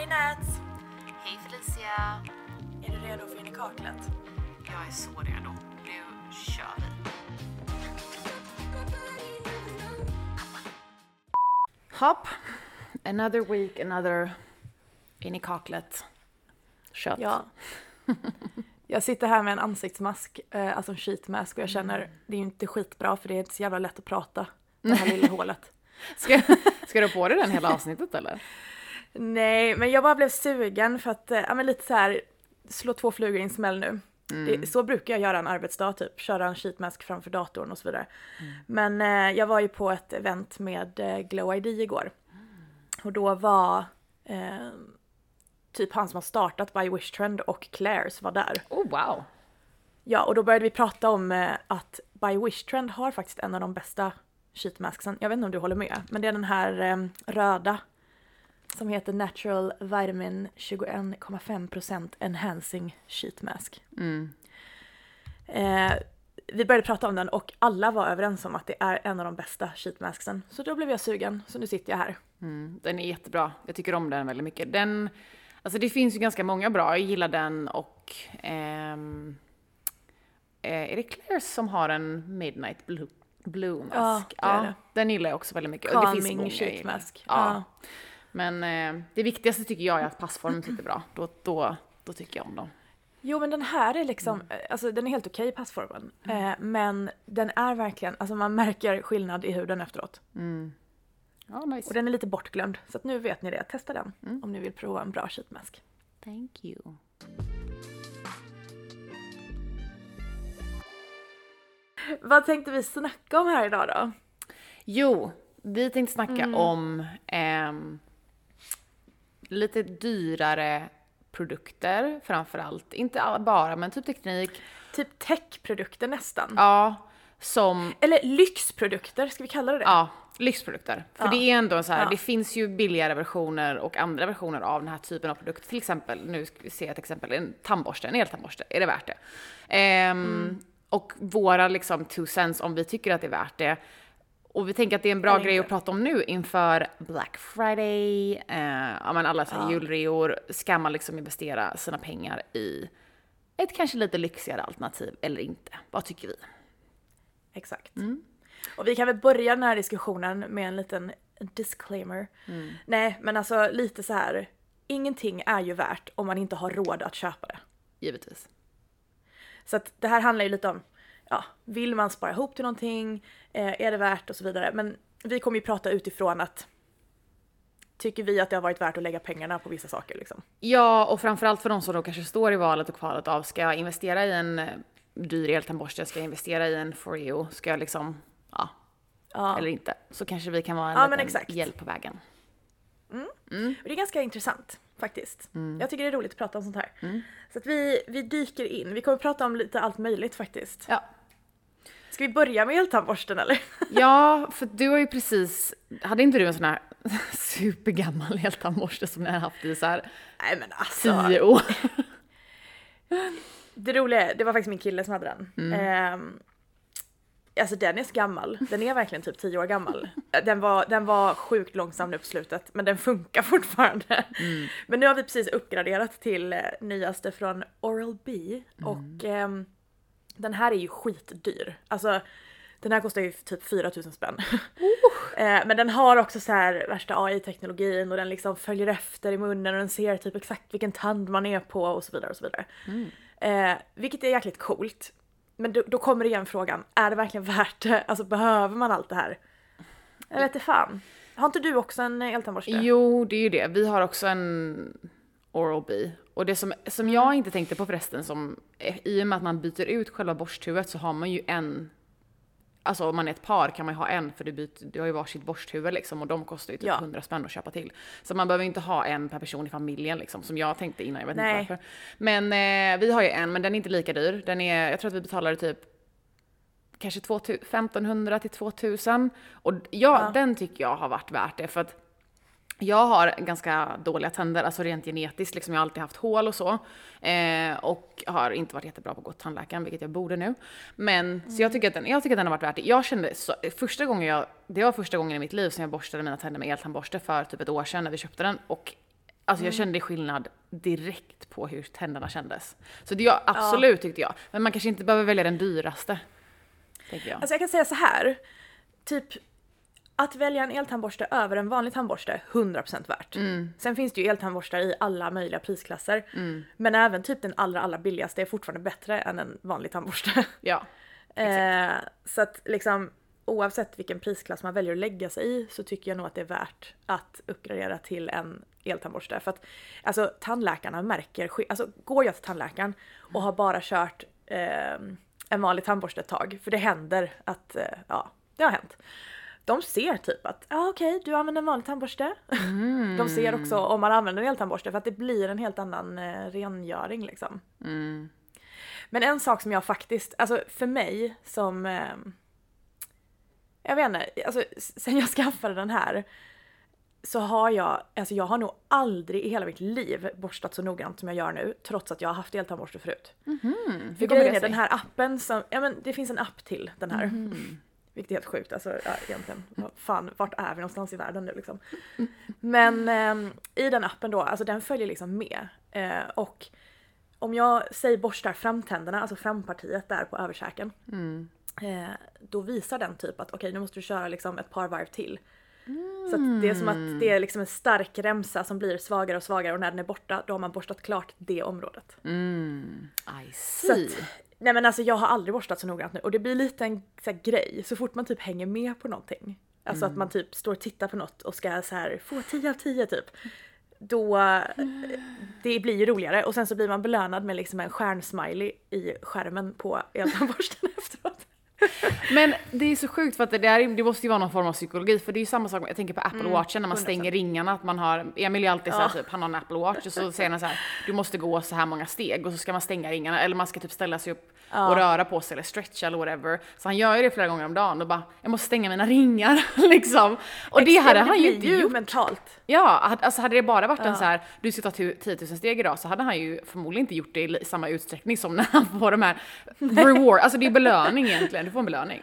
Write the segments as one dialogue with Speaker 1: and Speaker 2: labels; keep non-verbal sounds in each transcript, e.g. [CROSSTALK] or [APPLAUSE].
Speaker 1: Hej Nats!
Speaker 2: Hej Felicia!
Speaker 1: Är du redo för in i kaklet?
Speaker 2: Jag är så redo. Nu kör vi.
Speaker 3: Hopp. Another week, another in i kaklet. Kött.
Speaker 1: Ja. Jag sitter här med en ansiktsmask, eh, alltså en sheetmask och jag känner det är ju inte skitbra för det är inte så jävla lätt att prata. [LAUGHS] Det här lilla hålet.
Speaker 3: Ska, ska du ha på dig den hela avsnittet eller?
Speaker 1: Nej, men jag bara blev sugen för att, eh, ja men lite så här slå två flugor i en smäll nu. Det, så brukar jag göra en arbetsdag typ, köra en sheetmask framför datorn och så vidare. Men eh, jag var ju på ett event med eh, Glow ID igår. Och då var eh, typ han som har startat By Wish Trend och Claire's var där.
Speaker 3: Oh wow.
Speaker 1: Ja, och då började vi prata om eh, att By Wish Trend har faktiskt en av de bästa sheetmasksen. Jag vet inte om du håller med, men det är den här eh, röda som heter Natural Vitamin 21,5% Enhancing Sheet Mask.
Speaker 3: Mm.
Speaker 1: Eh, vi började prata om den och alla var överens om att det är en av de bästa sheetmasksen. Så då blev jag sugen, så nu sitter jag här.
Speaker 3: Mm, den är jättebra. Jag tycker om den väldigt mycket. Den, alltså det finns ju ganska många bra. Jag gillar den och ehm, eh, är det Claire's som har en Midnight Blue, blue mask?
Speaker 1: Ja, det är det.
Speaker 3: Den gillar jag också väldigt mycket. Och det finns
Speaker 1: Calming
Speaker 3: många jag
Speaker 1: sheet
Speaker 3: gillar.
Speaker 1: mask.
Speaker 3: Ja.
Speaker 1: Ja.
Speaker 3: Men eh, det viktigaste tycker jag är att passformen sitter bra. Då, då, då tycker jag om dem.
Speaker 1: Jo men den här är liksom,
Speaker 3: Mm.
Speaker 1: eh, alltså den är helt okej i passformen. Eh, men den är verkligen, alltså man märker skillnad i huden efteråt.
Speaker 3: Ja, nice.
Speaker 1: Och den är lite bortglömd. Så att nu vet ni det, testa den
Speaker 3: Mm.
Speaker 1: om ni vill prova en bra sheetmask.
Speaker 3: Thank you.
Speaker 1: Vad tänkte vi snacka om här idag då?
Speaker 3: Jo, vi tänkte snacka
Speaker 1: Mm.
Speaker 3: om ehm, lite dyrare produkter framförallt. Inte bara, men typ teknik.
Speaker 1: Typ techprodukter nästan.
Speaker 3: Ja, som
Speaker 1: Eller lyxprodukter, ska vi kalla det det?
Speaker 3: ja, lyxprodukter. För
Speaker 1: Ja.
Speaker 3: det är ändå så här,
Speaker 1: Ja.
Speaker 3: det finns ju billigare versioner och andra versioner av den här typen av produkter. Till exempel, nu ska vi se ett exempel, en tandborste, en eltandborste. Är det värt det? Ehm,
Speaker 1: Mm.
Speaker 3: Och våra liksom two cents om vi tycker att det är värt det. Och vi tänker att det är en bra grej
Speaker 1: inte.
Speaker 3: att prata om nu inför Black Friday, eh, ja men alla så här
Speaker 1: Ja.
Speaker 3: julreor. Ska man liksom investera sina pengar i ett kanske lite lyxigare alternativ eller inte? Vad tycker vi?
Speaker 1: Exakt.
Speaker 3: Mm.
Speaker 1: Och vi kan väl börja den här diskussionen med en liten disclaimer.
Speaker 3: Mm.
Speaker 1: Nej, men alltså lite så här. Ingenting är ju värt om man inte har råd att köpa det.
Speaker 3: Givetvis.
Speaker 1: Så att det här handlar ju lite om, ja, vill man spara ihop till någonting? Eh, är det värt och så vidare. Men vi kommer ju prata utifrån att tycker vi att det har varit värt att lägga pengarna på vissa saker liksom.
Speaker 3: Ja, och framförallt för de som då kanske står i valet och kvalet av ska jag investera i en eh, dyr eltandborste, ska jag investera i en Foreo, ska jag liksom, ja,
Speaker 1: Ja.
Speaker 3: eller inte. Så kanske vi kan vara en
Speaker 1: Ja,
Speaker 3: liten
Speaker 1: exakt.
Speaker 3: hjälp på vägen.
Speaker 1: Och det är ganska intressant faktiskt.
Speaker 3: Mm.
Speaker 1: Jag tycker det är roligt att prata om sånt här. Så att vi, vi dyker in. Vi kommer prata om lite allt möjligt faktiskt.
Speaker 3: Ja.
Speaker 1: Ska vi börja med eltandborsten eller?
Speaker 3: Ja, för du har ju precis, hade inte du en sån här [LAUGHS] supergammal eltandborste som ni har haft i så här
Speaker 1: Nej men alltså.
Speaker 3: tio år? [LAUGHS]
Speaker 1: Det roliga är, det var faktiskt min kille som hade den.
Speaker 3: Mm.
Speaker 1: Ehm, alltså den är så gammal, den är verkligen typ 10 år gammal. Den var, den var sjukt långsam nu på slutet men den funkar fortfarande.
Speaker 3: Mm.
Speaker 1: Men nu har vi precis uppgraderat till eh, nyaste från Oral-B
Speaker 3: Mm.
Speaker 1: och ehm, den här är ju skitdyr. Alltså den här kostar ju typ 4000 spänn. [LAUGHS] Eh, men den har också så här värsta AI-teknologin och den liksom följer efter i munnen och den ser typ exakt vilken tand man är på och så vidare och så vidare. Eh, vilket är jäkligt coolt. Men då, då kommer igen frågan, är det verkligen värt det? Alltså behöver man allt det här? Jag vet inte fan. Har inte du också en eltandborste?
Speaker 3: Jo, det är ju det. Vi har också en Oral-B. Och det som, som jag inte tänkte på förresten, som, eh, i och med att man byter ut själva borsthuvudet så har man ju en Alltså om man är ett par kan man ju ha en för du, byter, du har ju varsitt borsthuvud liksom och de kostar ju typ
Speaker 1: Ja.
Speaker 3: 100 spänn att köpa till. Så man behöver inte ha en per person i familjen liksom som jag tänkte innan, jag vet
Speaker 1: Nej.
Speaker 3: inte varför. Men eh, vi har ju en men den är inte lika dyr. Den är, jag tror att vi betalade typ kanske 2000 1500 till 2000. Och ja,
Speaker 1: Ja.
Speaker 3: den tycker jag har varit värt det för att jag har ganska dåliga tänder, alltså rent genetiskt, liksom jag har alltid haft hål och så. Eh, och har inte varit jättebra på att gå till tandläkaren, vilket jag borde nu. Men, så jag tycker, att den, jag tycker att den har varit värt det. Jag kände, så, första gången jag, det var första gången i mitt liv som jag borstade mina tänder med eltandborste för typ ett år sedan när vi köpte den. Och Alltså jag kände skillnad direkt på hur tänderna kändes. Så det jag absolut tyckte jag. Men man kanske inte behöver välja den dyraste. Jag.
Speaker 1: Alltså jag kan säga så här. Typ att välja en eltandborste över en vanlig tandborste, 100% värt. Sen finns det ju eltandborstar i alla möjliga prisklasser. Men även typ den allra allra billigaste är fortfarande bättre än en vanlig tandborste. [LAUGHS]
Speaker 3: ja.
Speaker 1: Eh, så att liksom oavsett vilken prisklass man väljer att lägga sig i så tycker jag nog att det är värt att uppgradera till en eltandborste. För att alltså tandläkarna märker Alltså går jag till tandläkaren och har bara kört eh, en vanlig tandborste ett tag, för det händer att, eh, ja, det har hänt. De ser typ att, ja ah, okej, du använder en vanlig tandborste. [LAUGHS] De ser också om man använder en eltandborste för att det blir en helt annan eh, rengöring liksom. Men en sak som jag faktiskt, alltså för mig som, eh, jag vet inte, alltså sen jag [LAUGHS] skaffade den här så har jag, alltså jag har nog aldrig i hela mitt liv borstat så noggrant som jag gör nu trots att jag har haft eltandborste förut. För
Speaker 3: kommer
Speaker 1: grejen
Speaker 3: det
Speaker 1: är den här appen som, ja men det finns en app till den här. Vilket är helt sjukt, alltså ja, egentligen, fan, vart är vi någonstans i världen nu liksom? Men ehm, i den appen då, alltså den följer liksom med. Eh, och om jag säger borstar framtänderna, alltså frampartiet där på överkäken. Eh, då visar den typ att okej nu måste du köra liksom ett par varv till. Så att det är som att det är liksom en stark remsa som blir svagare och svagare och när den är borta då har man borstat klart det området.
Speaker 3: I
Speaker 1: Så
Speaker 3: see.
Speaker 1: att, nej men alltså jag har aldrig borstat så noggrant nu och det blir lite en så här, grej så fort man typ hänger med på någonting. Alltså att man typ står och tittar på något och ska så här få 10 av 10 typ. Då, eh, det blir ju roligare och sen så blir man belönad med liksom en stjärnsmiley i skärmen på eltandborsten [LAUGHS] efteråt. [LAUGHS]
Speaker 3: Men det är så sjukt för att det, där, det måste ju vara någon form av psykologi för det är ju samma sak, jag tänker på Apple Watchen när man
Speaker 1: 100%.
Speaker 3: stänger ringarna att man har, Emil är alltid
Speaker 1: Ja.
Speaker 3: typ, han har en Apple Watch och så säger han så här, du måste gå så här många steg och så ska man stänga ringarna eller man ska typ ställa sig upp och röra på sig eller stretcha eller whatever. Så han gör ju det flera gånger om dagen och bara, jag måste stänga mina ringar [LAUGHS] liksom. Och det hade han ju inte gjort.
Speaker 1: mentalt.
Speaker 3: Ja, alltså hade det bara varit en så här, du ska ta tu- 10 000 steg idag så hade han ju förmodligen inte gjort det i samma utsträckning som när han får de här [LAUGHS] reward, alltså det är belöning egentligen, du får en belöning.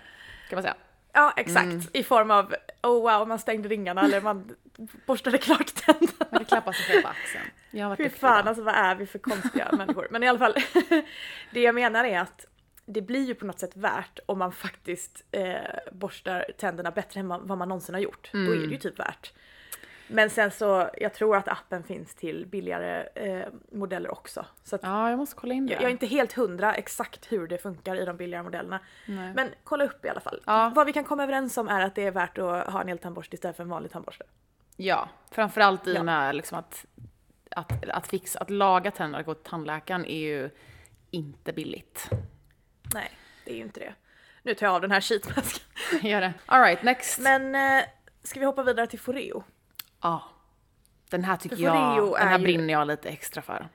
Speaker 3: Kan man säga.
Speaker 1: Ja exakt, i form av oh wow man stängde ringarna eller man borstade klart tänderna.
Speaker 3: Man kan klappa sig själv på axeln. Jag har varit
Speaker 1: Fy fan
Speaker 3: idag.
Speaker 1: alltså vad är vi för konstiga [LAUGHS] människor. Men i alla fall, [LAUGHS] det jag menar är att det blir ju på något sätt värt om man faktiskt eh, borstar tänderna bättre än vad man någonsin har gjort. Då är det ju typ värt. Men sen så, jag tror att appen finns till billigare eh, modeller också. Så
Speaker 3: Ja, jag måste kolla in det.
Speaker 1: jag, jag är inte helt hundra exakt hur det funkar i de billigare modellerna.
Speaker 3: Nej.
Speaker 1: Men kolla upp i alla fall.
Speaker 3: Ja.
Speaker 1: Vad vi kan komma överens om är att det är värt att ha en eltandborste istället för en vanlig tandborste.
Speaker 3: Ja, framförallt i
Speaker 1: Ja.
Speaker 3: och med liksom att, att, att fixa, att laga tänderna, gå till tandläkaren är ju inte billigt.
Speaker 1: Nej, det är ju inte det. Nu tar jag av den här sheetmasken. [LAUGHS]
Speaker 3: Gör det. Alright, next.
Speaker 1: Men eh, ska vi hoppa vidare till Foreo?
Speaker 3: Ja. Den här tycker jag, den här
Speaker 1: ju-
Speaker 3: brinner jag lite extra för.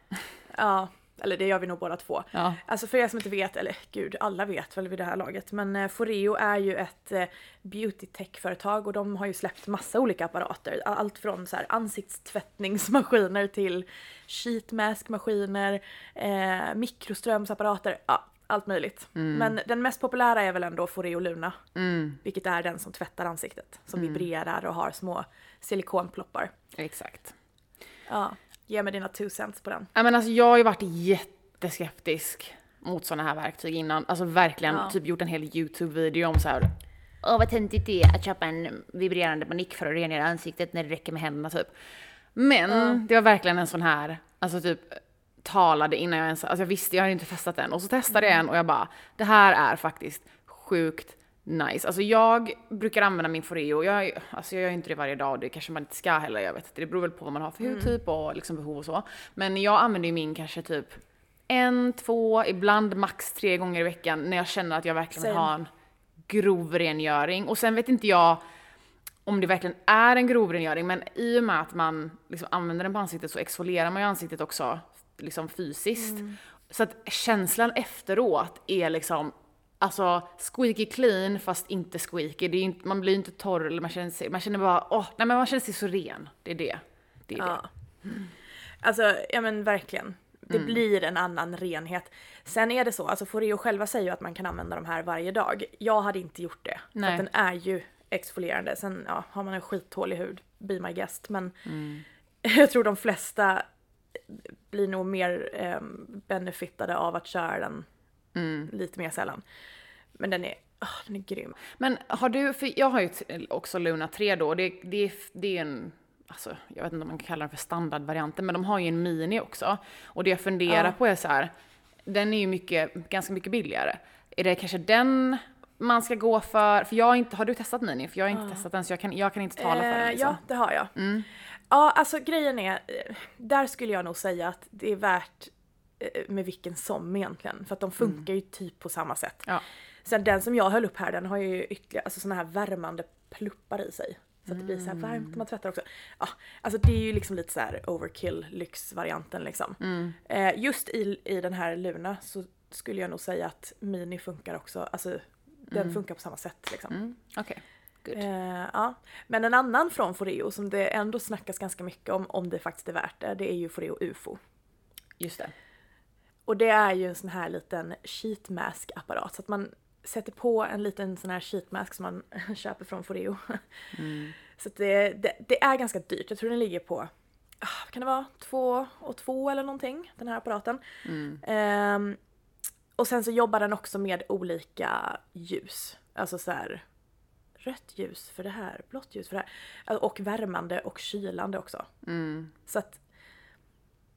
Speaker 1: Ja, eller det gör vi nog båda två.
Speaker 3: Ja.
Speaker 1: Alltså för er som inte vet, eller gud, alla vet väl vid det här laget, men eh, Foreo är ju ett eh, beauty tech-företag och de har ju släppt massa olika apparater. Allt från så här ansiktstvättningsmaskiner till sheetmaskmaskiner, eh, mikroströmsapparater, ja, allt möjligt. Men den mest populära är väl ändå Foreo Luna, vilket är den som tvättar ansiktet, som vibrerar och har små silikonploppar.
Speaker 3: Exakt.
Speaker 1: Ja, ge mig dina two cents på den.
Speaker 3: Ja, men alltså, jag har ju varit jätteskeptisk mot sådana här verktyg innan. Alltså verkligen
Speaker 1: Ja.
Speaker 3: typ gjort en hel YouTube-video om så här. Åh vad töntigt det är att köpa en vibrerande manik för att rengöra ansiktet när det räcker med händerna typ. Men det var verkligen en sån här, alltså typ talade innan jag ens, alltså jag visste, jag hade inte testat den. Och så testade jag en och jag bara, det här är faktiskt sjukt nice. Alltså jag brukar använda min Foreo, jag, alltså jag gör inte det varje dag och det kanske man inte ska heller, jag vet inte. Det beror väl på vad man har för hudtyp och liksom behov och så. Men jag använder ju min kanske typ en, två, ibland max tre gånger i veckan när jag känner att jag verkligen vill ha en grov rengöring. Och sen vet inte jag om det verkligen är en grov rengöring, men i och med att man liksom använder den på ansiktet så exfolierar man ju ansiktet också liksom fysiskt. Så att känslan efteråt är liksom Alltså squeaky clean fast inte squeaky. Det är inte, man blir inte torr eller man känner sig, man känner bara åh, nej men man känner sig så ren. Det är det. Det är det.
Speaker 1: Ja. Alltså, ja men verkligen. Det
Speaker 3: Mm.
Speaker 1: blir en annan renhet. Sen är det så, alltså Foreo själva säger ju att man kan använda de här varje dag. Jag hade inte gjort det. För
Speaker 3: Nej.
Speaker 1: att den är ju exfolierande. Sen ja, har man en skithålig hud, be my guest. Men
Speaker 3: Mm. [LAUGHS]
Speaker 1: jag tror de flesta blir nog mer eh, benefitade av att köra den
Speaker 3: Mm.
Speaker 1: lite mer sällan. Men den är, ah, den är grym.
Speaker 3: Men har du, för jag har ju också Luna 3 då, det, det, är- det är en, alltså jag vet inte om man kan kalla den för standardvarianten, men de har ju en mini också. Och det jag funderar
Speaker 1: Ja.
Speaker 3: på är så här, den är ju mycket, ganska mycket billigare. Är det kanske den man ska gå för? För jag har inte, har du testat mini? För jag har inte testat den så jag kan, jag kan inte tala för den
Speaker 1: Eh,
Speaker 3: liksom.
Speaker 1: Ja, det har jag. Ja, alltså grejen är, eh, där skulle jag nog säga att det är värt eh, med vilken som egentligen. För att de funkar ju typ på samma sätt.
Speaker 3: Ja.
Speaker 1: Sen den som jag höll upp här den har ju ytterligare, alltså såna här värmande pluppar i sig. Så att det blir så här varmt när man tvättar också. Ja, alltså det är ju liksom lite så här overkill lyxvarianten liksom. Eh, just i, i den här Luna så skulle jag nog säga att Mini funkar också, alltså den funkar på samma sätt liksom.
Speaker 3: Mm, Okej, good.
Speaker 1: Eh, ja. Men en annan från Foreo som det ändå snackas ganska mycket om, om det faktiskt är värt det, det är ju Foreo UFO.
Speaker 3: Just det.
Speaker 1: Och det är ju en sån här liten sheet mask apparat så att man sätter på en liten sån här sheet mask som man [LAUGHS] köper från Foreo. Så att det, det, det är ganska dyrt, jag tror den ligger på, ah, vad kan det vara, två och två eller någonting, den här apparaten. Ehm, och sen så jobbar den också med olika ljus, alltså så här rött ljus för det här, blått ljus för det här. Och värmande och kylande också. Så att,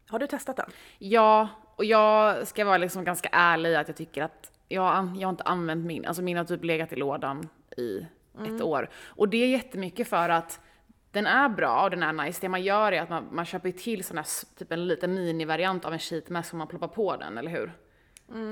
Speaker 1: har du testat den?
Speaker 3: Ja, och jag ska vara liksom ganska ärlig i att jag tycker att jag, jag har inte använt min, alltså min har typ legat i lådan i ett år. Och det är jättemycket för att den är bra och den är nice. Det man gör är att man, man köper till sån här, typ en liten minivariant av en sheetmask som man ploppar på den, eller hur?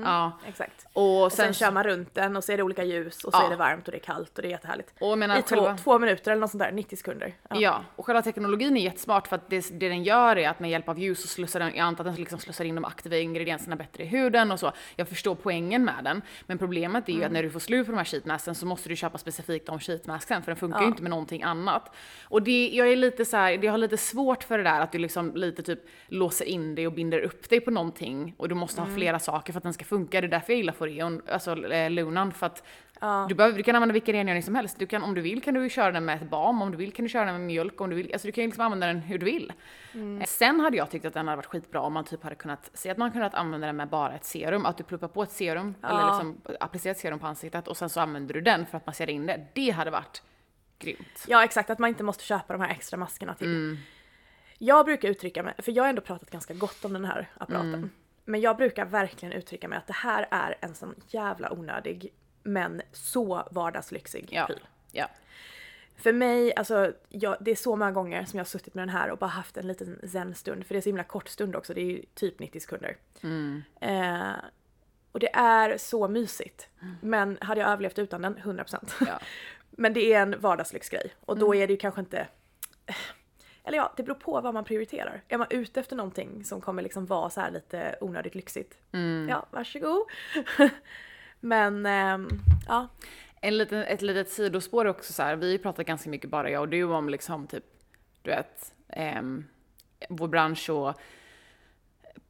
Speaker 3: Ja.
Speaker 1: Exakt.
Speaker 3: Och
Speaker 1: Och sen,
Speaker 3: sen,
Speaker 1: kör man runt den och så är det olika ljus och så
Speaker 3: Ja.
Speaker 1: är det varmt och det är kallt och det är jättehärligt.
Speaker 3: och jag menar,
Speaker 1: I två,
Speaker 3: själva,
Speaker 1: två minuter eller något sånt där, 90 sekunder. Ja.
Speaker 3: Ja, och själva teknologin är jättesmart för att det, det den gör är att med hjälp av ljus så slussar den, jag antar att den liksom slussar in de aktiva ingredienserna bättre i huden och så. Jag förstår poängen med den, men problemet är ju att när du får slut på de här sheetmasken så måste du köpa specifikt de sheetmasken för den funkar ju inte med någonting annat. Och det, jag är lite så här, det har lite svårt för det där att du liksom lite typ låser in dig och binder upp dig på någonting och du måste ha flera saker för att den ska funka. Det är därför jag gillar Foreon, alltså eh, Lunan, för att
Speaker 1: Ja.
Speaker 3: du, behöver, du kan använda vilken rengöring som helst. Du kan, om du vill kan du köra den med ett balm, om du vill kan du köra den med mjölk, om du vill. Alltså du kan ju liksom använda den hur du vill. Eh, Sen hade jag tyckt att den hade varit skitbra om man typ hade kunnat, se att man kunnat använda den med bara ett serum. Att du pluppar på ett serum, eller
Speaker 1: Ja.
Speaker 3: liksom applicerar ett serum på ansiktet och sen så använder du den för att massera in det. Det hade varit grymt.
Speaker 1: ja exakt, att man inte måste köpa de här extra maskerna till.
Speaker 3: Mm.
Speaker 1: Jag brukar uttrycka mig, för jag har ändå pratat ganska gott om den här apparaten.
Speaker 3: Mm.
Speaker 1: Men jag brukar verkligen uttrycka mig att det här är en sån jävla onödig men så vardagslyxig
Speaker 3: Ja.
Speaker 1: pryl.
Speaker 3: Ja.
Speaker 1: För mig, alltså jag, det är så många gånger som jag har suttit med den här och bara haft en liten zen-stund. För det är så himla kort stund också, det är ju typ 90 sekunder. Eh, och det är så mysigt. Men hade jag överlevt utan den? 100%.
Speaker 3: Ja. [LAUGHS]
Speaker 1: Men det är en vardagslyxgrej. Och då är det ju kanske inte... Eller ja, det beror på vad man prioriterar. Är man ute efter någonting som kommer liksom vara så här lite onödigt lyxigt? Ja, varsågod. [LAUGHS] Men ehm, ja,
Speaker 3: En liten, ett litet sidospår också så här. vi har ju pratat ganska mycket bara jag och du om liksom typ, du vet, ehm, vår bransch och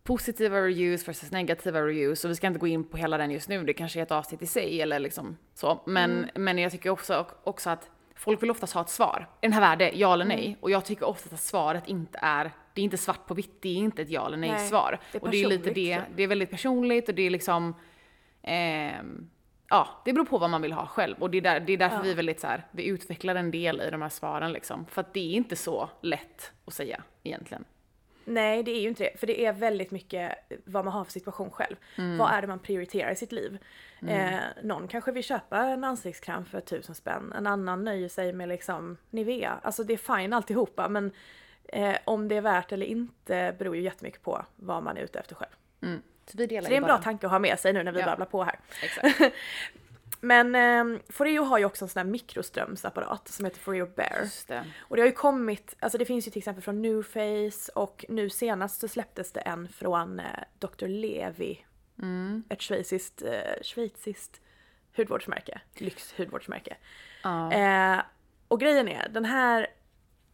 Speaker 3: positiva reviews versus negativa reviews och vi ska inte gå in på hela den just nu, det kanske är ett avsnitt i sig eller liksom så. Men, men jag tycker också, också att folk vill oftast ha ett svar. Är den här värde, ja eller nej? Och jag tycker ofta att svaret inte är, det är inte svart på vitt, det är inte ett ja eller nej,
Speaker 1: Nej,
Speaker 3: svar.
Speaker 1: det
Speaker 3: och det är lite det, det är väldigt personligt och det är liksom Ehm, ja, det beror på vad man vill ha själv och det är, där, det är därför
Speaker 1: Ja.
Speaker 3: vi är väldigt så här, vi utvecklar en del i de här svaren liksom. För att det är inte så lätt att säga egentligen.
Speaker 1: Nej det är ju inte det. För det är väldigt mycket vad man har för situation själv. Vad är det man prioriterar i sitt liv? Eh, någon kanske vill köpa en ansiktskräm för tusen spänn. En annan nöjer sig med liksom Nivea. Alltså det är fine alltihopa men eh, om det är värt eller inte beror ju jättemycket på vad man är ute efter själv.
Speaker 3: Så vi delar
Speaker 1: Så det är en bra tanke att ha med sig nu när vi
Speaker 3: Ja.
Speaker 1: babblar på här. [LAUGHS] Men eh, Foreo har ju också en sån här mikroströmsapparat som heter Foreo Bear.
Speaker 3: Just det.
Speaker 1: Och det har ju kommit, alltså det finns ju till exempel från Nuface och nu senast så släpptes det en från eh, Dr. Levi. Ett schweiziskt, eh, schweiziskt hudvårdsmärke, lyxhudvårdsmärke.
Speaker 3: Ja.
Speaker 1: Eh, och grejen är, den här,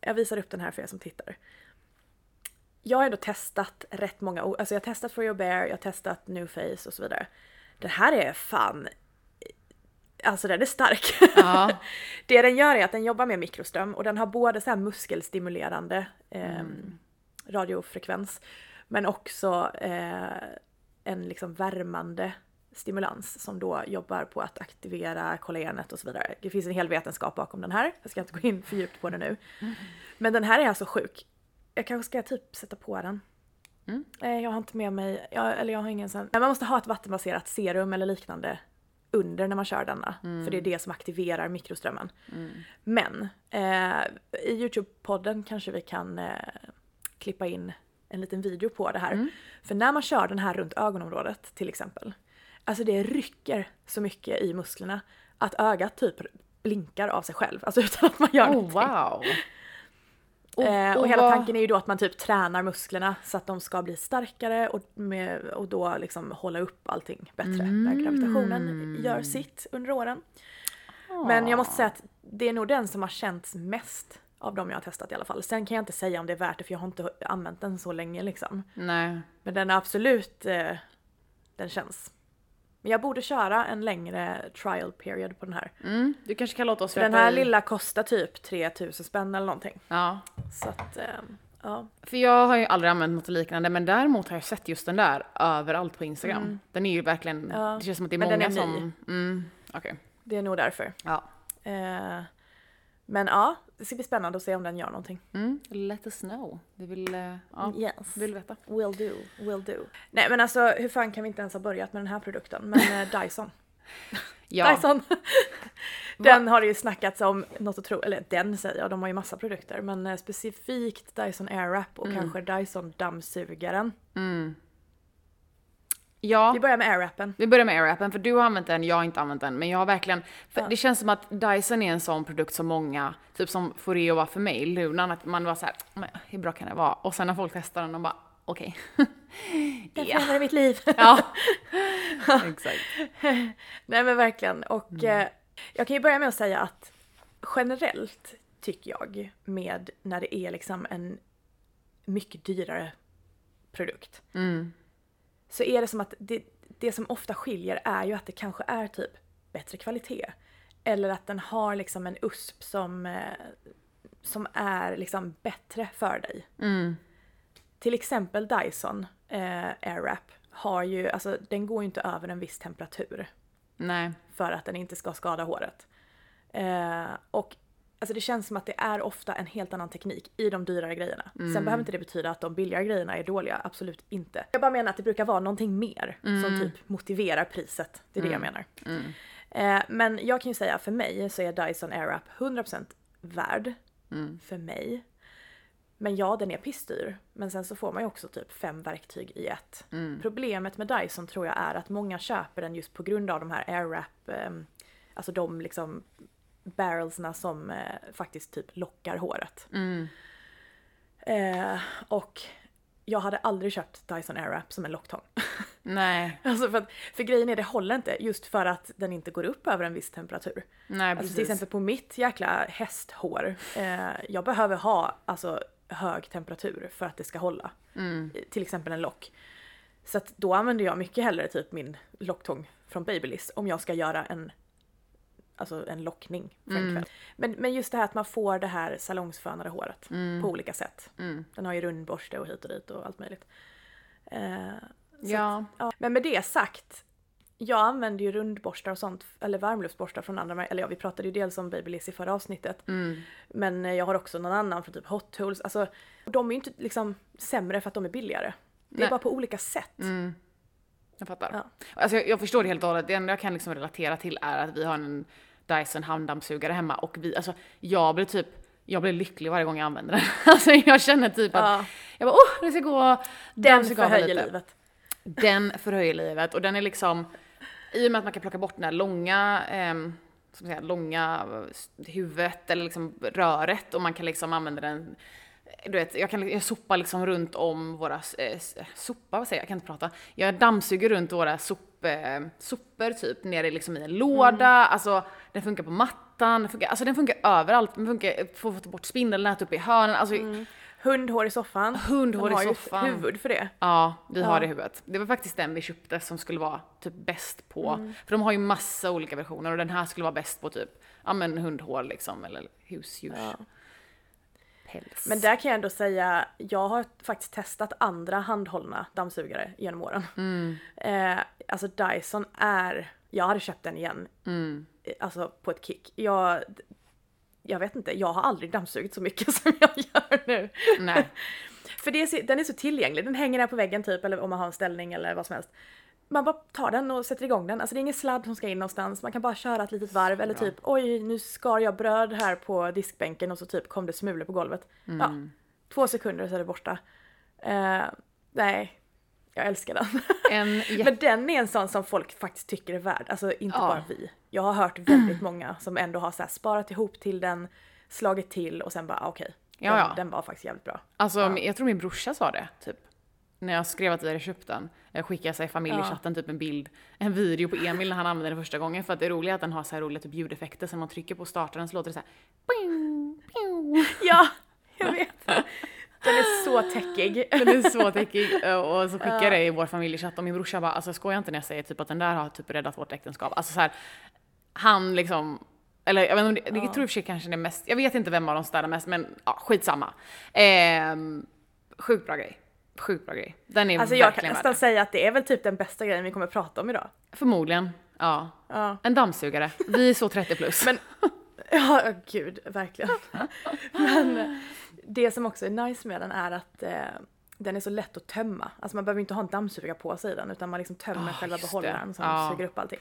Speaker 1: jag visar upp den här för er som tittar. Jag har ändå testat rätt många, alltså jag har testat For Your Bear, jag har testat Nuface och så vidare. Den här är fan, alltså den är stark.
Speaker 3: Ja. [LAUGHS]
Speaker 1: Det den gör är att den jobbar med mikroström och den har både så muskelstimulerande ehm, radiofrekvens. Men också eh, en liksom värmande stimulans som då jobbar på att aktivera kollagenet och så vidare. Det finns en hel vetenskap bakom den här. Jag ska inte gå in för djupt på det nu. Men den här är alltså sjuk. Jag kanske ska typ sätta på den.
Speaker 3: Mm.
Speaker 1: Eh, Jag har inte med mig, jag, eller jag har ingen sån. Man måste ha ett vattenbaserat serum eller liknande under när man kör denna. För det är det som aktiverar mikroströmmen. Men eh, i Youtube-podden kanske vi kan eh, klippa in en liten video på det här. För när man kör den här runt ögonområdet till exempel. Alltså det rycker så mycket i musklerna att ögat typ blinkar av sig själv. Alltså [LAUGHS] utan att man gör
Speaker 3: Oh
Speaker 1: någonting.
Speaker 3: wow! Och-
Speaker 1: Eh, och
Speaker 3: och
Speaker 1: hela tanken är ju då att man typ tränar musklerna så att de ska bli starkare och, med, och då liksom hålla upp allting bättre. Där gravitationen gör sitt under åren. Men jag måste säga att det är nog den som har känts mest av de jag har testat i alla fall. Sen kan jag inte säga om det är värt det för jag har inte använt den så länge liksom.
Speaker 3: Nej.
Speaker 1: Men den är absolut, eh, den känns. Men jag borde köra en längre trial period på den här.
Speaker 3: Mm, du kanske kan låta oss
Speaker 1: För den
Speaker 3: veta
Speaker 1: här lilla kostar typ 3000 spänn eller någonting.
Speaker 3: Ja.
Speaker 1: Så att, eh, ja.
Speaker 3: För jag har ju aldrig använt något liknande men däremot har jag sett just den där överallt på Instagram. Den är ju verkligen,
Speaker 1: Mm. Ja,
Speaker 3: det känns som att det är
Speaker 1: men den
Speaker 3: många
Speaker 1: är ny.
Speaker 3: som... Mm, okej.
Speaker 1: Det är nog därför.
Speaker 3: Ja.
Speaker 1: Eh, men ja, det ska bli spännande att se om den gör någonting.
Speaker 3: Mm, let us know. Vi vill, eh, ja,
Speaker 1: Yes.
Speaker 3: vill veta.
Speaker 1: Will do, will do. Nej men alltså hur fan kan vi inte ens ha börjat med den här produkten? Men eh, [LAUGHS] Dyson. [LAUGHS]
Speaker 3: Ja.
Speaker 1: Dyson! [LAUGHS] den har det ju snackats om något att tro, eller den säger jag, de har ju massa produkter. Men eh, specifikt Dyson Airwrap och kanske Dyson dammsugaren.
Speaker 3: Ja.
Speaker 1: Vi börjar med Airwrappen.
Speaker 3: Vi börjar med airappen, för du har använt den, jag har inte använt den. Men jag har verkligen, för det känns som att Dyson är en sån produkt som många, typ som Foreo var för mig, Lunan, att man var så här, "Men hur bra kan det vara? Och sen när folk testar den, de bara, okej. [LAUGHS]
Speaker 1: Den
Speaker 3: Ja.
Speaker 1: förändrade mitt liv.
Speaker 3: ja. [LAUGHS] Exakt.
Speaker 1: Nej men verkligen. Och eh, jag kan ju börja med att säga att generellt tycker jag med när det är liksom en mycket dyrare produkt. Så är det som att det, det som ofta skiljer är ju att det kanske är typ bättre kvalitet. Eller att den har liksom en USP som, eh, som är liksom bättre för dig. Till exempel Dyson eh, Airwrap har ju, alltså den går ju inte över en viss temperatur
Speaker 3: Nej.
Speaker 1: för att den inte ska skada håret. Eh, och alltså det känns som att det är ofta en helt annan teknik i de dyrare grejerna. Sen behöver inte det betyda att de billigare grejerna är dåliga, absolut inte. Jag bara menar att det brukar vara någonting mer som typ motiverar priset. Det är det jag menar. Eh, men jag kan ju säga för mig så är Dyson Airwrap 100% värd för mig. Men ja, den är pissdyr. Men sen så får man ju också typ fem verktyg i ett. Problemet med Dyson tror jag är att många köper den just på grund av de här airwrap, eh, alltså de liksom barrelsna som eh, faktiskt typ lockar håret. Eh, och jag hade aldrig köpt Dyson Airwrap som en locktång. [LAUGHS]
Speaker 3: Nej.
Speaker 1: alltså för, att, för grejen är det håller inte just för att den inte går upp över en viss temperatur.
Speaker 3: Nej,
Speaker 1: Alltså till
Speaker 3: precis.
Speaker 1: exempel på mitt jäkla hästhår. Eh, jag behöver ha alltså hög temperatur för att det ska hålla.
Speaker 3: Mm.
Speaker 1: Till exempel en lock. Så att då använder jag mycket hellre typ min locktång från Babyliss om jag ska göra en Alltså en lockning för
Speaker 3: Mm.
Speaker 1: en kväll. Men, men just det här att man får det här salongsfönade håret
Speaker 3: Mm.
Speaker 1: på olika sätt. Den har ju rundborste och hit och dit och allt möjligt. Eh,
Speaker 3: Ja.
Speaker 1: att, ja. Men med det sagt, jag använder ju rundborstar och sånt, eller varmluftsborstar från andra märken. Eller ja, vi pratade ju dels om Babyliss i förra avsnittet. Men eh, jag har också någon annan från typ Hot Tools. Alltså, de är ju inte liksom sämre för att de är billigare. Det är
Speaker 3: Nej.
Speaker 1: bara på olika sätt.
Speaker 3: Jag fattar.
Speaker 1: Ja.
Speaker 3: Alltså jag, jag förstår det helt och hållet. Det enda jag kan liksom relatera till är att vi har en Dyson handdammsugare hemma och vi, alltså jag blir typ, jag blir lycklig varje gång jag använder den. [LAUGHS] Alltså jag känner typ att,
Speaker 1: Ja.
Speaker 3: jag bara åh, det ska gå
Speaker 1: Den förhöjer
Speaker 3: lite."
Speaker 1: livet.
Speaker 3: Den förhöjer livet och den är liksom, i och med att man kan plocka bort den här långa, ska man säga, långa eh, huvudet eller liksom röret och man kan liksom använda den du vet, jag, kan, jag sopar liksom runt om våra, eh, s- sopa, vad säger jag, jag kan inte prata. Jag dammsuger runt våra sop, eh, sopor typ nere liksom i en låda, alltså den funkar på mattan, den funkar, alltså den funkar överallt. Den funkar, får få bort spindelnät uppe i hörnen, alltså
Speaker 1: Hundhår i soffan.
Speaker 3: Hundhår i
Speaker 1: har ju
Speaker 3: soffan.
Speaker 1: huvud för det.
Speaker 3: Ja, vi har
Speaker 1: Ja.
Speaker 3: det i huvudet. Det var faktiskt den vi köpte som skulle vara typ bäst på,
Speaker 1: Mm.
Speaker 3: för de har ju massa olika versioner och den här skulle vara bäst på typ, ja men hundhår liksom, eller husdjurs.
Speaker 1: Ja.
Speaker 3: Päls.
Speaker 1: Men där kan jag ändå säga, jag har faktiskt testat andra handhållna dammsugare genom åren.
Speaker 3: Mm.
Speaker 1: Eh, alltså Dyson är, jag hade köpt den igen.
Speaker 3: Mm.
Speaker 1: eh, Alltså på ett kick. Jag, jag vet inte, jag har aldrig dammsugit så mycket [LAUGHS] som jag gör nu.
Speaker 3: Nej. [LAUGHS]
Speaker 1: För det är, så- den är så tillgänglig, den hänger där på väggen typ eller om man har en ställning eller vad som helst. Man bara tar den och sätter igång den. Alltså det är ingen sladd som ska in någonstans. Man kan bara köra ett litet varv eller typ oj nu skar jag bröd här på diskbänken och så typ kom det smulor på golvet. Ja, två sekunder så är det borta. Eh, nej, jag älskar den.
Speaker 3: En [LAUGHS]
Speaker 1: Men den är en sån som folk faktiskt tycker är värd. Alltså inte
Speaker 3: Ja.
Speaker 1: bara vi. Jag har hört väldigt många som ändå har så här sparat ihop till den, slagit till och sen bara ah, okej.
Speaker 3: Ja,
Speaker 1: den,
Speaker 3: ja.
Speaker 1: den var faktiskt jävligt bra.
Speaker 3: Alltså jag tror min brorsa sa det, typ. När jag skrev att vi hade köpt den. Jag skickade sig i familjechatten typ en bild, en video på Emil när han använde den första gången. För att det är att den har så här roliga typ ljudeffekter. Så när man trycker på startaren så låter det så här. Bing, bing.
Speaker 1: Ja, jag vet. Den är så täckig. [LAUGHS]
Speaker 3: Den är så täckig. eh, Och så skickade jag det i vår familjechatt och min brorsa bara, alltså jag skojar inte när jag säger typ att den där har typ räddat vårt äktenskap. Alltså så här, han liksom, eller jag vet inte om det, jag tror sig kanske det är mest, jag vet inte vem av dem städar mest men ja, skitsamma. Ehm, sjukt bra grej. Sjukt bra grej. Den är
Speaker 1: Alltså jag kan nästan
Speaker 3: det.
Speaker 1: säga att det är väl typ den bästa grejen vi kommer att prata om idag.
Speaker 3: Förmodligen, ja.
Speaker 1: Ja.
Speaker 3: En dammsugare. Vi är så 30 plus.
Speaker 1: Men [LAUGHS] ja, gud, verkligen. [LAUGHS] Men eh, det som också är nice med den är att eh, den är så lätt att tömma. Alltså man behöver inte ha en dammsugare på sig den utan man liksom tömmer
Speaker 3: Ah,
Speaker 1: själva behållaren som
Speaker 3: Ja.
Speaker 1: suger upp allting.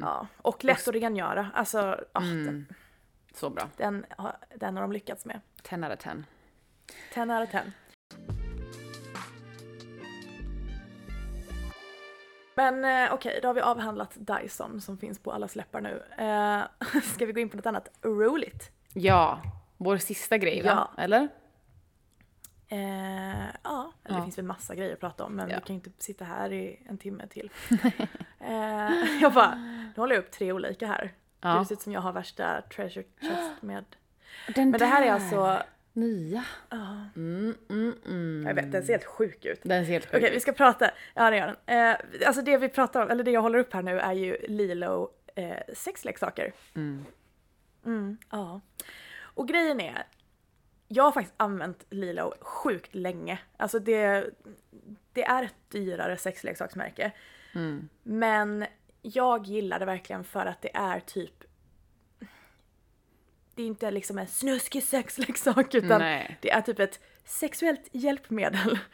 Speaker 1: Ja. Och lätt att rengöra. Alltså ja,
Speaker 3: Mm.
Speaker 1: den,
Speaker 3: så bra.
Speaker 1: den, har- den har de lyckats med.
Speaker 3: 10 out of 10.
Speaker 1: 10 out of 10. Men eh, okej, då har vi avhandlat Dyson som finns på alla släppar nu. Eh, [LAUGHS] ska vi gå in på något annat roligt?
Speaker 3: Ja, vår sista grej va?
Speaker 1: Ja.
Speaker 3: Eller?
Speaker 1: Eh, ja, eller
Speaker 3: Ja.
Speaker 1: det finns väl massa grejer att prata om men
Speaker 3: Ja.
Speaker 1: vi kan ju inte sitta här i en timme till. [LAUGHS] eh, [LAUGHS] jag bara, nu håller jag upp tre olika här.
Speaker 3: Ja.
Speaker 1: Det ser ut som jag har värsta treasure chest med. [GASPS]
Speaker 3: Den
Speaker 1: Men det här är alltså,
Speaker 3: Nya.
Speaker 1: ja,
Speaker 3: Mm, mm, mm.
Speaker 1: jag vet den ser helt sjuk ut.
Speaker 3: Den ser helt sjuk
Speaker 1: Okej,
Speaker 3: ut.
Speaker 1: vi ska prata, ja det gör den. Eh, alltså det vi pratar om, eller det jag håller upp här nu är ju Lilo eh, sexleksaker.
Speaker 3: Mm.
Speaker 1: Mm, ja. Och grejen är, jag har faktiskt använt Lilo sjukt länge. Alltså det, det är ett dyrare sexleksaksmärke.
Speaker 3: Mm.
Speaker 1: Men jag gillar det verkligen för att det är typ det är inte liksom en snuskig sexleksak utan
Speaker 3: Nej.
Speaker 1: det är typ ett sexuellt hjälpmedel. [LAUGHS]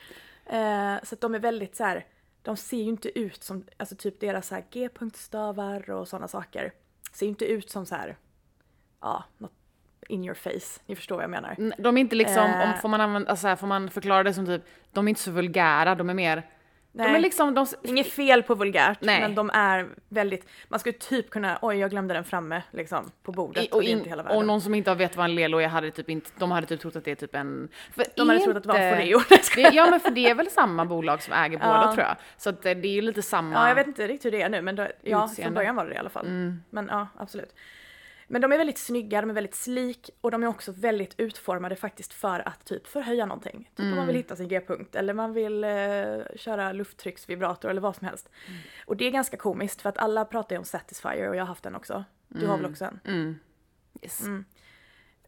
Speaker 1: Eh, så att de är väldigt så här. de ser ju inte ut som, alltså typ deras så G-punktstavar och sådana saker. Ser ju inte ut som så här, ja, något in your face. Ni förstår vad jag menar.
Speaker 3: N- De är inte liksom,
Speaker 1: Eh.
Speaker 3: om, får, man använda, alltså, så här, får man förklara det som typ, de är inte så vulgära, de är mer,
Speaker 1: Nej.
Speaker 3: de är liksom, de,
Speaker 1: Inget fel på vulgärt,
Speaker 3: Nej.
Speaker 1: men de är väldigt, man skulle typ kunna, oj jag glömde den framme liksom på bordet
Speaker 3: i-
Speaker 1: och,
Speaker 3: och, in,
Speaker 1: inte hela världen.
Speaker 3: och någon som inte vet vad en lelo är hade typ inte, de hade typ trott att det är typ en... För
Speaker 1: de hade
Speaker 3: är
Speaker 1: trott att det var en
Speaker 3: inte-
Speaker 1: Foreo. [LAUGHS]
Speaker 3: Det, Ja men för det är väl samma bolag som äger båda
Speaker 1: Ja.
Speaker 3: tror jag. Så att eh, det är ju lite samma...
Speaker 1: Ja, jag vet inte riktigt hur det är nu, men då, ja, från början var det det i alla fall.
Speaker 3: Mm.
Speaker 1: Men ja, absolut. Men de är väldigt snygga, de är väldigt slik och de är också väldigt utformade faktiskt för att typ förhöja någonting. Typ om
Speaker 3: Mm.
Speaker 1: man vill hitta sin G-punkt eller man vill eh, köra lufttrycksvibrator eller vad som helst.
Speaker 3: Mm.
Speaker 1: Och det är ganska komiskt för att alla pratar ju om Satisfyer och jag har haft den också. Du har väl också en?
Speaker 3: Mm. Yes.
Speaker 1: Mm.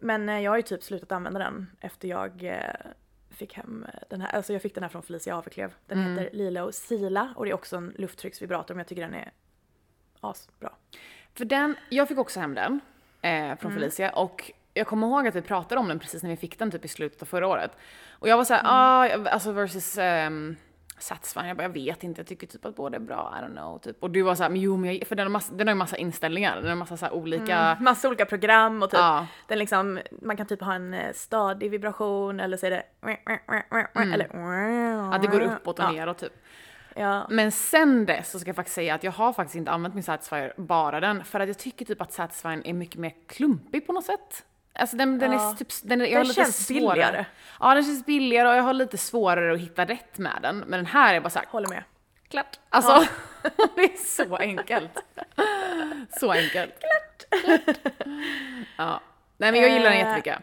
Speaker 1: Men eh, jag har ju typ slutat använda den efter jag eh, fick hem eh, den här, alltså jag fick den här från Felicia Aveklev. Den
Speaker 3: Mm.
Speaker 1: heter Lilo Sila och det är också en lufttrycksvibrator men jag tycker den är asbra.
Speaker 3: För den, jag fick också hem den eh, från
Speaker 1: Mm.
Speaker 3: Felicia och jag kommer ihåg att vi pratade om den precis när vi fick den typ i slutet av förra året. Och jag var såhär,
Speaker 1: Mm.
Speaker 3: ah, alltså versus um, Satisfying, jag bara, jag vet inte, jag tycker typ att båda är bra, I don't know. Typ. Och du var såhär, men jo men jag, för den har, massa, den har ju massa inställningar, den har massa så olika,
Speaker 1: Mm. Massa olika program och typ
Speaker 3: ja,
Speaker 1: den liksom, man kan typ ha en eh, stadig vibration eller så är det eller
Speaker 3: Mm. att det går uppåt och
Speaker 1: ja,
Speaker 3: neråt typ.
Speaker 1: Ja.
Speaker 3: Men sen dess så ska jag faktiskt säga att jag har faktiskt inte använt min Satisfyer, bara den, för att jag tycker typ att Satisfying är mycket mer klumpig på något sätt. Alltså den, den
Speaker 1: Ja.
Speaker 3: är typ, den, är- jag
Speaker 1: Den känns
Speaker 3: svårare.
Speaker 1: billigare.
Speaker 3: Ja den känns billigare och jag har lite svårare att hitta rätt med den. Men den här är bara såhär,
Speaker 1: Håller med.
Speaker 3: klart. Alltså, [LAUGHS] det är så enkelt. Så enkelt. Klart. [LAUGHS] ja. Nej men jag gillar den
Speaker 1: Eh,
Speaker 3: jättemycket.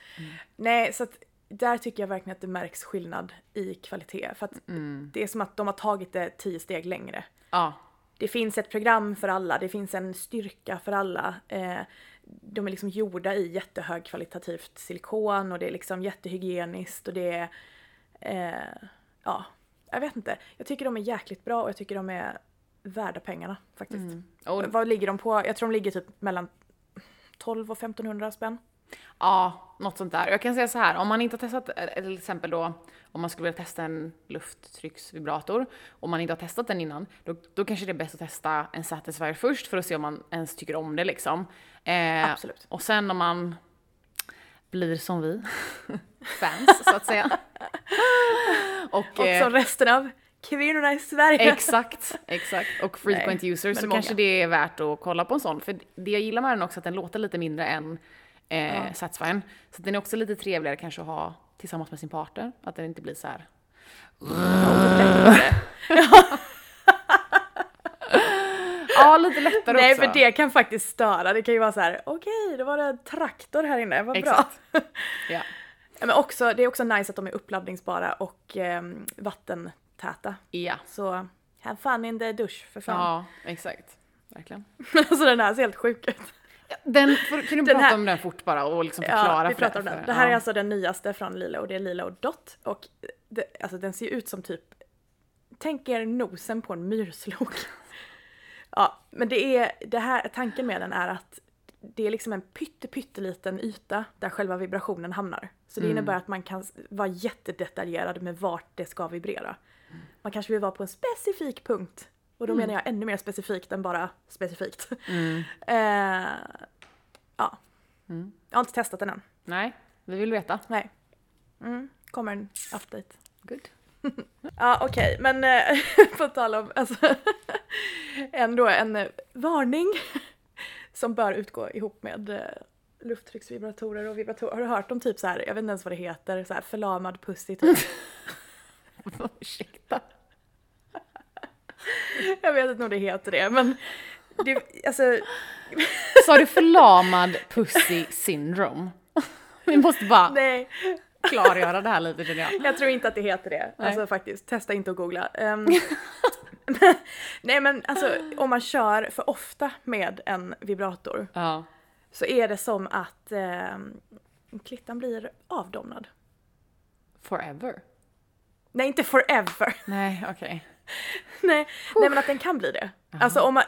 Speaker 1: Nej, så att där tycker jag verkligen att det märks skillnad i kvalitet. För att
Speaker 3: Mm.
Speaker 1: det är som att de har tagit det tio steg längre.
Speaker 3: Ja.
Speaker 1: Det finns ett program för alla, det finns en styrka för alla. Eh, de är liksom gjorda i jättehögkvalitativt silikon och det är liksom jättehygieniskt och det är, eh, ja, jag vet inte. Jag tycker de är jäkligt bra och jag tycker de är värda pengarna faktiskt.
Speaker 3: Mm. Och,
Speaker 1: Vad ligger de på? Jag tror de ligger typ mellan 12 och 1500 spänn.
Speaker 3: Ja, något sånt där. Jag kan säga så här, om man inte har testat, eh, till exempel då, om man skulle vilja testa en lufttrycksvibrator, om man inte har testat den innan, då, då kanske det är bäst att testa en Satisfyer först för att se om man ens tycker om det liksom. Eh,
Speaker 1: Absolut.
Speaker 3: Och sen om man blir som vi, [LAUGHS] fans så att säga. [LAUGHS] och,
Speaker 1: Och
Speaker 3: eh,
Speaker 1: som resten av kvinnorna i Sverige.
Speaker 3: Exakt, exakt. Och [LAUGHS] frequent
Speaker 1: Nej,
Speaker 3: users så
Speaker 1: många.
Speaker 3: kanske det är värt att kolla på en sån. För det jag gillar med den också är att den låter lite mindre än eh, Satisfyern. Så den är också lite trevligare kanske att ha tillsammans med sin partner. Att den inte blir så här. [LAUGHS] ja, lite lättare
Speaker 1: Nej
Speaker 3: också.
Speaker 1: för det kan faktiskt störa. Det kan ju vara så här: okej då var det en traktor här inne, vad bra. [LAUGHS]
Speaker 3: Ja.
Speaker 1: Ja, Men också, det är också nice att de är uppladdningsbara och eh, vattentäta.
Speaker 3: ja.
Speaker 1: Så have fun in the dusch för fan.
Speaker 3: Ja, exakt. Verkligen. [LAUGHS]
Speaker 1: alltså den här ser helt sjuk ut.
Speaker 3: Den, för, kan du
Speaker 1: Den
Speaker 3: prata
Speaker 1: här-
Speaker 3: om den fort bara och liksom förklara
Speaker 1: Ja, vi
Speaker 3: för
Speaker 1: pratar om
Speaker 3: för-
Speaker 1: den. Det här
Speaker 3: ja.
Speaker 1: är alltså den nyaste från Lilo och det är Lilo Dot. Och det, alltså den ser ut som typ, tänk er nosen på en myrslok. [LAUGHS] ja, men det är, det här, tanken med den är att det är liksom en pytte, pytteliten yta där själva vibrationen hamnar. Så det innebär att man kan vara jättedetaljerad med vart det ska vibrera. Man kanske vill vara på en specifik punkt. Och då menar jag ännu mer specifikt än bara specifikt. [LAUGHS] eh, ja. Jag har inte testat den än.
Speaker 3: Nej, vi vill veta.
Speaker 1: Nej. Mm, kommer en update.
Speaker 3: Good. [LAUGHS]
Speaker 1: Ja okej, men eh, [LAUGHS] på tal om alltså, ändå en eh, varning som bör utgå ihop med eh, lufttrycksvibratorer och vibratorer. Har du hört om typ så här, jag vet inte ens vad det heter, så här förlamad pussy typ?
Speaker 3: Ursäkta. [LAUGHS]
Speaker 1: jag vet inte om det heter det men det, alltså,
Speaker 3: Sa du förlamad pussy syndrome? [LAUGHS] Vi måste bara
Speaker 1: nej,
Speaker 3: klargöra det här lite känner jag.
Speaker 1: jag tror inte att det heter det.
Speaker 3: Nej.
Speaker 1: Alltså faktiskt, testa inte att googla. Ehm, [LAUGHS] nej men alltså om man kör för ofta med en vibrator
Speaker 3: Ja.
Speaker 1: så är det som att eh, klittan blir avdomnad.
Speaker 3: Forever?
Speaker 1: Nej, inte forever.
Speaker 3: Nej, okej. [LAUGHS]
Speaker 1: nej, nej, men att den kan bli det. Alltså om man...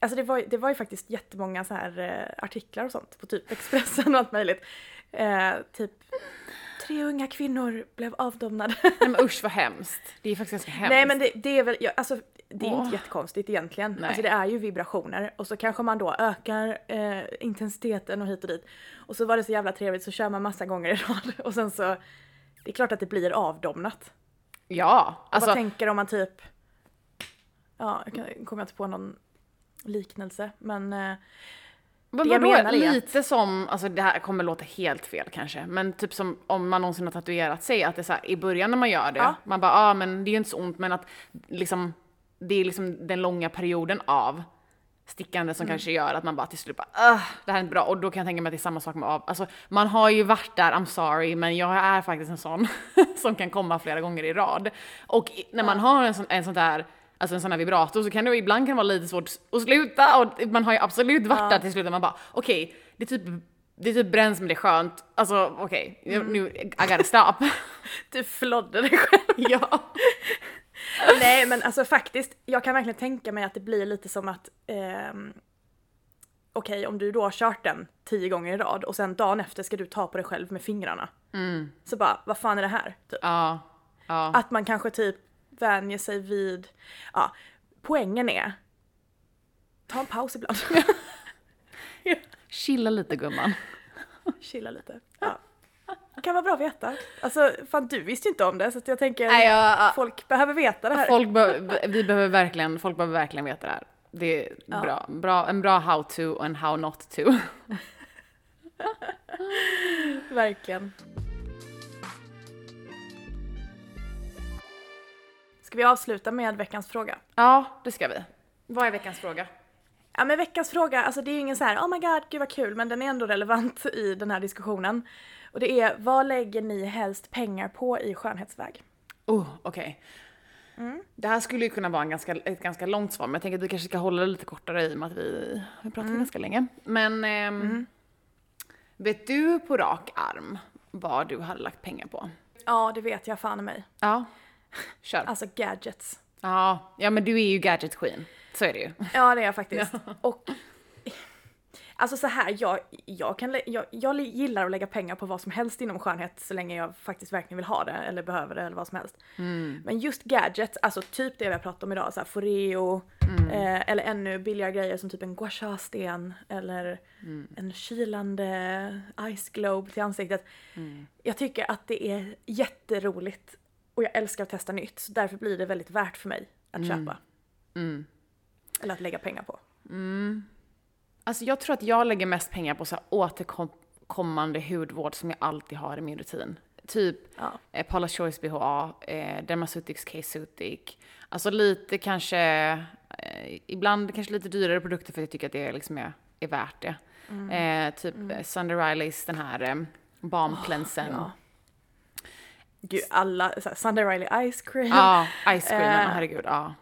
Speaker 1: Alltså det var, det var ju faktiskt jättemånga så här eh, artiklar och sånt på typ [LAUGHS] Expressen och allt möjligt. Eh, typ tre unga kvinnor blev avdomnade.
Speaker 3: Nej men [LAUGHS] usch vad hemskt. Det är faktiskt ganska hemskt.
Speaker 1: Nej men det, det är väl, ja, alltså det är
Speaker 3: Åh.
Speaker 1: inte jättekonstigt egentligen.
Speaker 3: Nej.
Speaker 1: Alltså det är ju vibrationer och så kanske man då ökar eh, intensiteten och hit och dit. Och så var det så jävla trevligt så kör man massa gånger i rad och sen så, det är klart att det blir avdomnat.
Speaker 3: Ja, alltså
Speaker 1: vad tänker om man typ, ja, jag kan- kommer inte på någon liknelse men eh,
Speaker 3: men vadå?
Speaker 1: är att-
Speaker 3: lite som, alltså det här kommer låta helt fel kanske, men typ som om man någonsin har tatuerat sig, att det är så här, i början när man gör det,
Speaker 1: Ja.
Speaker 3: man bara ja ah, men det är ju inte så ont, men att liksom, det är liksom den långa perioden av stickande som kanske gör att man bara till slut bara det här är inte bra och då kan jag tänka mig att det är samma sak med av, alltså man har ju varit där, I'm sorry, men jag är faktiskt en sån [LAUGHS] som kan komma flera gånger i rad. Och när man har en sån, en sån där Alltså en sån här vibrator så kan det ibland kan det vara lite svårt att sluta och man har ju absolut varit
Speaker 1: Ja.
Speaker 3: där till slut och man bara okej, det typ det typ bränns men det är skönt. Alltså okej, nu I gotta stop. [LAUGHS]
Speaker 1: du flodde dig själv. [LAUGHS]
Speaker 3: ja. [LAUGHS]
Speaker 1: Nej men alltså faktiskt, jag kan verkligen tänka mig att det blir lite som att ehm, Okej, om du då har kört den tio gånger i rad och sen dagen efter ska du ta på dig själv med fingrarna. Så bara, vad fan är det här? Typ.
Speaker 3: Ja. Ja.
Speaker 1: Att man kanske typ vänjer sig vid, ja, poängen är ta en paus ibland. [LAUGHS] [LAUGHS]
Speaker 3: Chilla lite gumman.
Speaker 1: Chilla lite. Ja. Det kan vara bra att veta. Alltså fan du visste ju inte om det så jag tänker
Speaker 3: Nej, jag,
Speaker 1: folk behöver veta det här.
Speaker 3: folk be, vi behöver verkligen, folk behöver verkligen veta det här. Det är
Speaker 1: Ja.
Speaker 3: bra, bra, en bra how to och en how not to. [LAUGHS]
Speaker 1: Verkligen. Ska vi avsluta med veckans fråga?
Speaker 3: Ja, det ska vi. Vad är veckans fråga?
Speaker 1: Ja men veckans fråga, alltså det är ju ingen så här oh my god, gud vad kul, men den är ändå relevant i den här diskussionen. Och det är, vad lägger ni helst pengar på i skönhetsväg?
Speaker 3: Oh, okej. Det här skulle ju kunna vara en ganska, ett ganska långt svar, men jag tänker att vi kanske ska hålla det lite kortare i och med att vi har pratat ganska länge. Men ehm, vet du på rak arm vad du hade lagt pengar på?
Speaker 1: Ja, det vet jag fan i mig.
Speaker 3: Ja, kör.
Speaker 1: Alltså gadgets.
Speaker 3: Ja, ja men du är ju gadget queen. Så är det ju.
Speaker 1: Ja, det är jag faktiskt. [LAUGHS] Och Alltså så här, jag, jag, kan, jag, jag gillar att lägga pengar på vad som helst inom skönhet så länge jag faktiskt verkligen vill ha det eller behöver det eller vad som helst. Men just gadgets, alltså typ det vi har pratat om idag, så här Foreo eh, eller ännu billigare grejer som typ en gua sha-sten eller en kylande ice globe till ansiktet. Jag tycker att det är jätteroligt och jag älskar att testa nytt så därför blir det väldigt värt för mig att köpa. Eller att lägga pengar på.
Speaker 3: Alltså jag tror att jag lägger mest pengar på så här återkommande hudvård som jag alltid har i min rutin. Typ
Speaker 1: Ja.
Speaker 3: eh, Paula's Choice BHA, eh, Dermaceutics K-Sutic. Alltså lite kanske, eh, ibland kanske lite dyrare produkter för att jag tycker att det liksom är, är värt det. Eh, typ mm. Sunday Rileys den här eh, balm cleansen.
Speaker 1: Ja. Gud, alla, så här, Sunday Riley Ice Cream.
Speaker 3: Ja, ice creamen,
Speaker 1: Eh,
Speaker 3: herregud. Ja.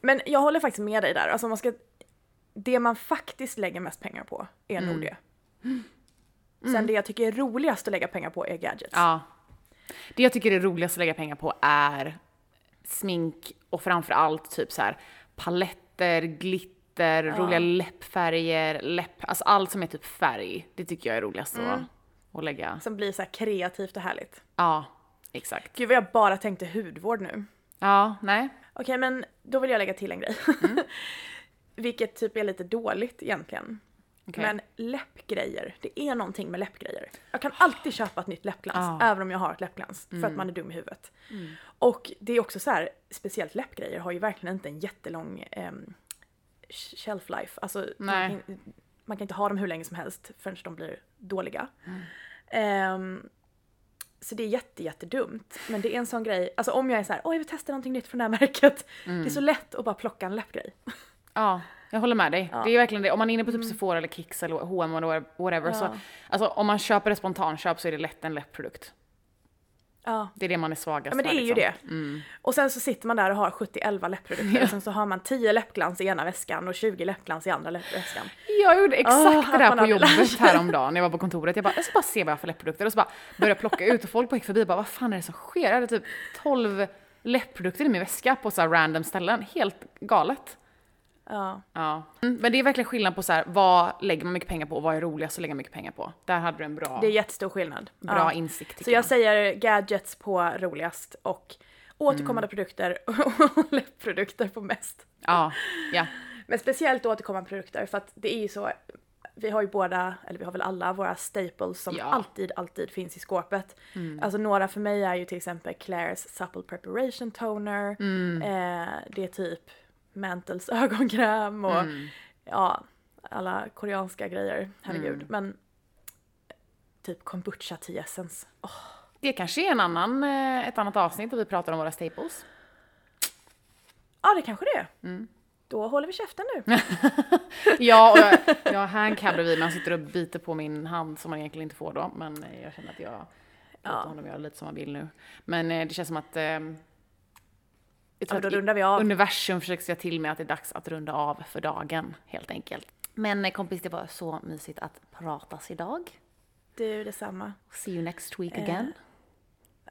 Speaker 1: Men jag håller faktiskt med dig där. Alltså man ska, det man faktiskt lägger mest pengar på är nog det. Sen det jag tycker är roligast att lägga pengar på är gadgets.
Speaker 3: ja. Det jag tycker är roligast att lägga pengar på är smink och framförallt typ så här paletter, glitter, roliga läppfärger, läpp, alltså allt som är typ färg. Det tycker jag är roligast att, att lägga.
Speaker 1: Som blir så här kreativt och härligt.
Speaker 3: Ja, exakt.
Speaker 1: Gud vad jag bara tänkte hudvård nu.
Speaker 3: Ja, nej.
Speaker 1: Okej men då vill jag lägga till en grej. [LAUGHS] Vilket typ är lite dåligt egentligen.
Speaker 3: Okej.
Speaker 1: Men läppgrejer, det är någonting med läppgrejer. Jag kan alltid köpa ett nytt läppglans,
Speaker 3: Ja.
Speaker 1: även om jag har ett läppglans, för att man är dum i huvudet. Och det är också så här, speciellt läppgrejer har ju verkligen inte en jättelång ehm, shelf life. Alltså man kan, man kan inte ha dem hur länge som helst förrän de blir dåliga. Ehm, så det är jätte, jättedumt. Men det är en sån grej, alltså om jag är så här, oj jag vill testa någonting nytt från det här märket. Det är så lätt att bara plocka en läppgrej.
Speaker 3: Ja, jag håller med dig. Det är verkligen det. Om man är inne på typ Sephora eller Kicks eller H&M eller whatever så,
Speaker 1: Ja.
Speaker 3: alltså om man köper ett spontanköp så är det lätt en läppprodukt.
Speaker 1: Ja.
Speaker 3: Det är det man är svagast
Speaker 1: Ja men det är ju
Speaker 3: liksom.
Speaker 1: det. Och sen så sitter man där och har 70-11 läppprodukter och sen så har man 10 läppglans i ena väskan och 20 läppglans i andra väskan.
Speaker 3: Jag gjorde exakt
Speaker 1: Åh,
Speaker 3: det där på jobbet häromdagen när jag var på kontoret. Jag bara, jag ska bara se vad jag har för läppprodukter och så bara började plocka ut och folk gick förbi och bara, vad fan är det som sker? Jag hade typ 12 läppprodukter i min väska på så här random ställen. Helt galet.
Speaker 1: Ja.
Speaker 3: Ja. Mm, Men det är verkligen skillnad på så här, vad lägger man mycket pengar på och vad är roligast att lägga mycket pengar på. Där hade du en bra,
Speaker 1: Det är jättestor skillnad.
Speaker 3: bra
Speaker 1: ja.
Speaker 3: insikt
Speaker 1: Så jag säger gadgets på roligast och återkommande produkter [LAUGHS] och läppprodukter på mest.
Speaker 3: Ja, ja. [LAUGHS]
Speaker 1: Men speciellt återkommande produkter för att det är ju så, vi har ju båda, eller vi har väl alla våra staples som
Speaker 3: Ja.
Speaker 1: alltid, alltid finns i skåpet. Alltså några för mig är ju till exempel Claire's Supple Preparation Toner, eh, det är typ Mantles [LAUGHS] ögonkräm och ja, alla koreanska grejer, herregud. Men typ kombucha tea essence. Åh,
Speaker 3: Det kanske är en annan, eh, ett annat avsnitt där vi pratar om våra staples.
Speaker 1: Ja, det kanske det är. Då håller vi käften nu. [LAUGHS]
Speaker 3: Ja, och jag, jag har [LAUGHS] handcam bredvid men han sitter och biter på min hand som man egentligen inte får då. Men eh, jag känner att jag låter honom göra lite som han vill nu. Men eh, det känns som att...
Speaker 1: Ja, då rundar vi av.
Speaker 3: universum försöker säga till mig att det är dags att runda av för dagen, helt enkelt. Men eh, kompis, det var så mysigt att pratas idag.
Speaker 1: Du, detsamma.
Speaker 3: See you next week
Speaker 1: Eh,
Speaker 3: again.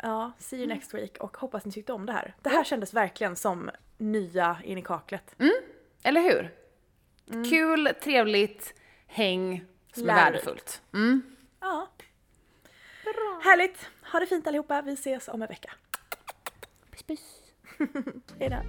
Speaker 1: Ja, see you next week och hoppas ni tyckte om det här. Det här kändes verkligen som nya in i kaklet.
Speaker 3: Eller hur?
Speaker 1: Mm.
Speaker 3: Kul, trevligt, häng som är
Speaker 1: Lärorikt.
Speaker 3: värdefullt. Mm.
Speaker 1: Ja. Härligt! Ha det fint allihopa, vi ses om en vecka.
Speaker 3: Puss puss. [LAUGHS]
Speaker 1: Hejdå.